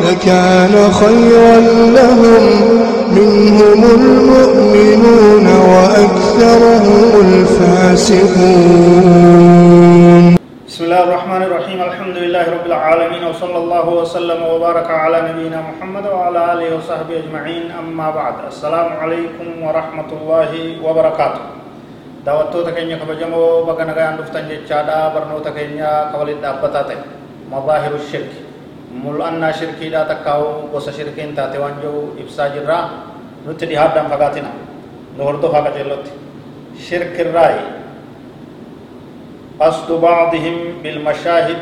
لكان خيرا لهم. منهم المؤمنون وأكثرهم الفاسقون. بسم الله الرحمن الرحيم. الحمد لله رب العالمين وصلى الله وسلم وبارك على نبينا محمد وعلى آله وصحبه أجمعين. أما بعد السلام عليكم ورحمة الله وبركاته. kabajamoo baga nagaan dhuftan jechaadha barnoota keenya kawaliin dhaabbataa ta'e mabaahiru shirki مول أن شركي دا تكاو قص شركين تاتي وانجو إبسا جرا نوتي دي هادا فقاتنا نور دو فقات اللوت شرك الرأي قصد بعضهم بالمشاهد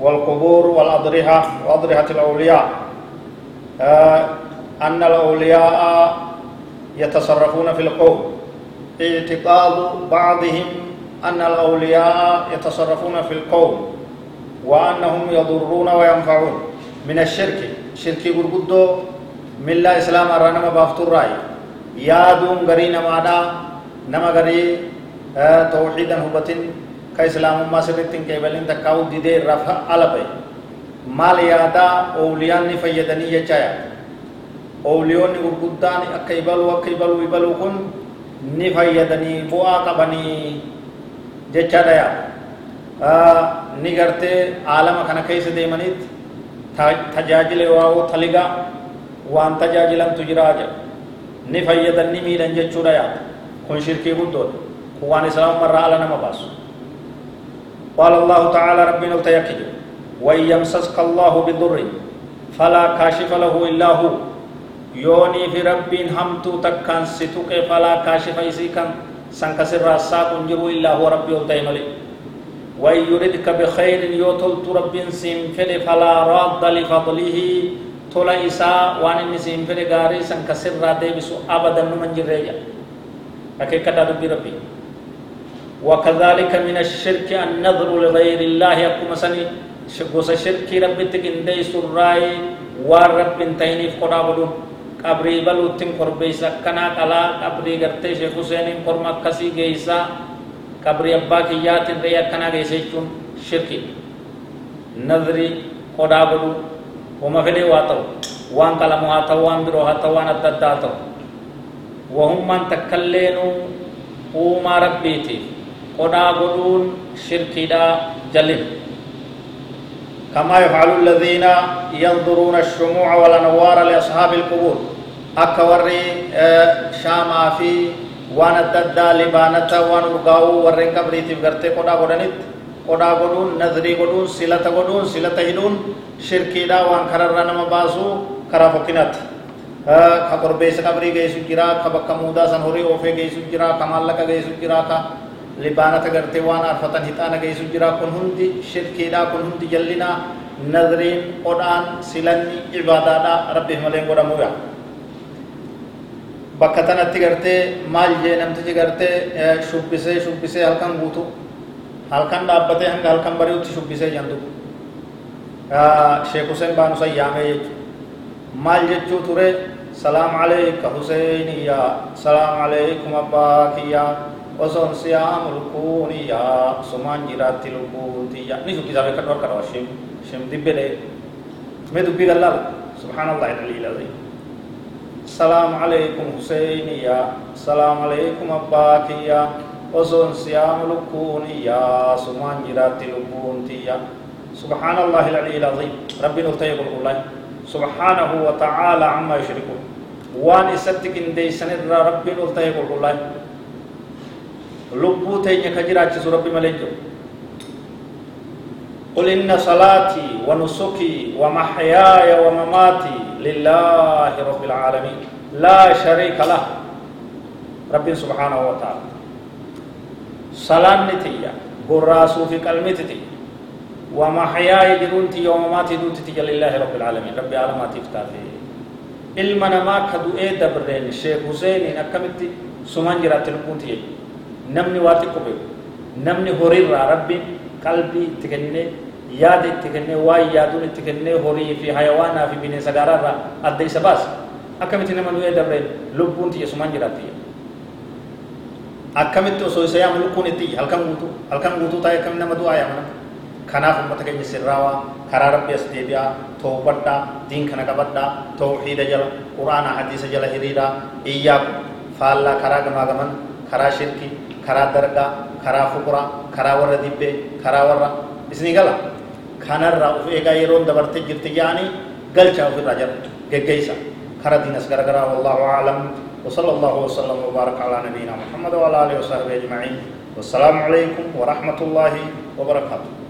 والقبور والأضرحة وأضرحة الأولياء أن الأولياء يتصرفون في القوم اعتقاد بعضهم أن الأولياء يتصرفون في القوم وأنهم يضرون وينفعون. من الشرك. شرك غرغدو من لا إسلام أرانا بافتر رأي. يادون غري نمادا. نما غري آه توحيدا هبتين كإسلام ما سبتين كيبلين تكاو ديدي رفع ألبي مال يادا أوليان فيدني يجايا. أوليون غرغدان أكيبلو أكيبلو يبلو كن نفيدني بوا قبني جچا ni gartee aalama kana keessa deemaniit tajaajila waa taligaa waan tajaajilamtu jiraa jedha ni fayyadan ni miidhan jechuudha yaada kun shirkii guddoodha kun waan islaamumarraa ala nama baasu قال الله تعالى ربنا التيكج وإن يمسسك الله بضر فلا كاشف له إلا هو يوني في رب همتو تكان ستوك فلا كاشف إسيكا سنكسر راساك انجروا إلا هو ربي التيملي وإن يردك بخير يوتلت رب سينفل فلا راد لفضله تولا إساء وان إني سينفل غاري سنكسر رادي بسو أبدا من جريجا حقيقة ربي ربي. وكذلك من الشرك النظر لغير الله. يقوم سني شغوس الشرك ربي تكندي سراي والرب تينيف قرابدون قبري بلوتين قربيسا. كنا قلا قبري غرتي شيخ حسين كسي جيسا qabri abbaa kiyyaatiin ta'ee akkanaa geesse jechuun shirki nadri qodaa godhu wama fedhee waa ta'u waan qalamu haa ta'u waan biroo haa ta'u waan adda addaa haa ta'u wahummaan takkalleenu uumaa rabbiitiif qodaa godhuun shirkiidhaa jallin كما يفعل الذين ينظرون الشموع والأنوار لأصحاب القبور أكوري شاما في waan adda addaa libaanata waan urgaa'uu warreen qabriitiif gartee qodhaa godhanitti qodhaa godhuun nazrii godhuun silata godhuun silata hidhuun shirkiidha waan kararra nama baasuu karaa fokkinaatti ka korbeessa qabrii geessu jira ka bakka muudaa san horii oofee geessu jira ka maallaqa geessu jira ka libaanata gartee waan arfatan hixaana geessu jira kun hundi shirkiidha kun hundi jallinaa nazriin qodhaan silanni ibaadaadha rabbiif malee godhamuu yaa bakka tanatti gartee maal jee namtichi gartee shubbisee shubbisee halkan guutu halkan dhaabbatee hanga halkan bari'utti shubbisee jantu sheek Huseen baanu sayyaamee jechu maal jechuu ture salaam alayka Huseyniya salaam alaykum abbaa kiyya osoon siyaa mulkuuniya sumaan jiraatti lubbuutiyya ni shubbisaa beekadhu harka dhawa shem shem dibbedhe mee dubbii gallaala subhaanallah ilaliil azim السلام عليكم حسين يا. السلام عليكم أباك يا وصون صيام لكون يا. سمان جرات لكون يا سبحان الله العلي العظيم. ربي نلتيق الله سبحانه وتعالى عما يشركون. وان استك ان دي سند ربي نلتيق الله لبو تيني كجرات ربي ملنجو قل إن صلاتي ونسكي ومحياي ومماتي لله رب العالمين. لا شريك له. رب سبحانه وتعالى. صلاة نتيا قراسو في قلمتي ومحياي درونتي ومماتي دونتي لله رب العالمين. رب العالمين افتافي ilma namaa ka du'ee dabreen sheek huseeniin akkamitti sumaan jiraatti lubbuun tiyye namni waa xiqqo beeku namni horiirraa itti kennee yaada itti kennee waa yaaduun itti kennee horii fi hayawaanaa fi bineensa gaaraarraa adda isa baasa akkamitti nama du'ee dabreen lubbuun tiyye sumaan jiraatti akkamitti osoo isa yaamu lukkuun itti halkan guutuu halkan guutuu taa'ee akkamitti nama du'aa yaamana kanaaf ummata keenya sirraawaa karaa rabbi as deebi'aa toobadhaa diin kana qabadhaa tawxiida jala quraana hadiisa jala hiriiraa iyyaaku faallaa karaa gamaa gaman karaa shirki karaa warra dibbee karaa warra isinii gala kanarraa of eegaa yeroon dabarte jirti yaanii galchaa ofirraa jala geggeeysa kara diinas garagaraa wallahu aclam وصلى الله وسلم وبارك على نبينا محمد وعلى اله وصحبه اجمعين والسلام عليكم ورحمه الله وبركاته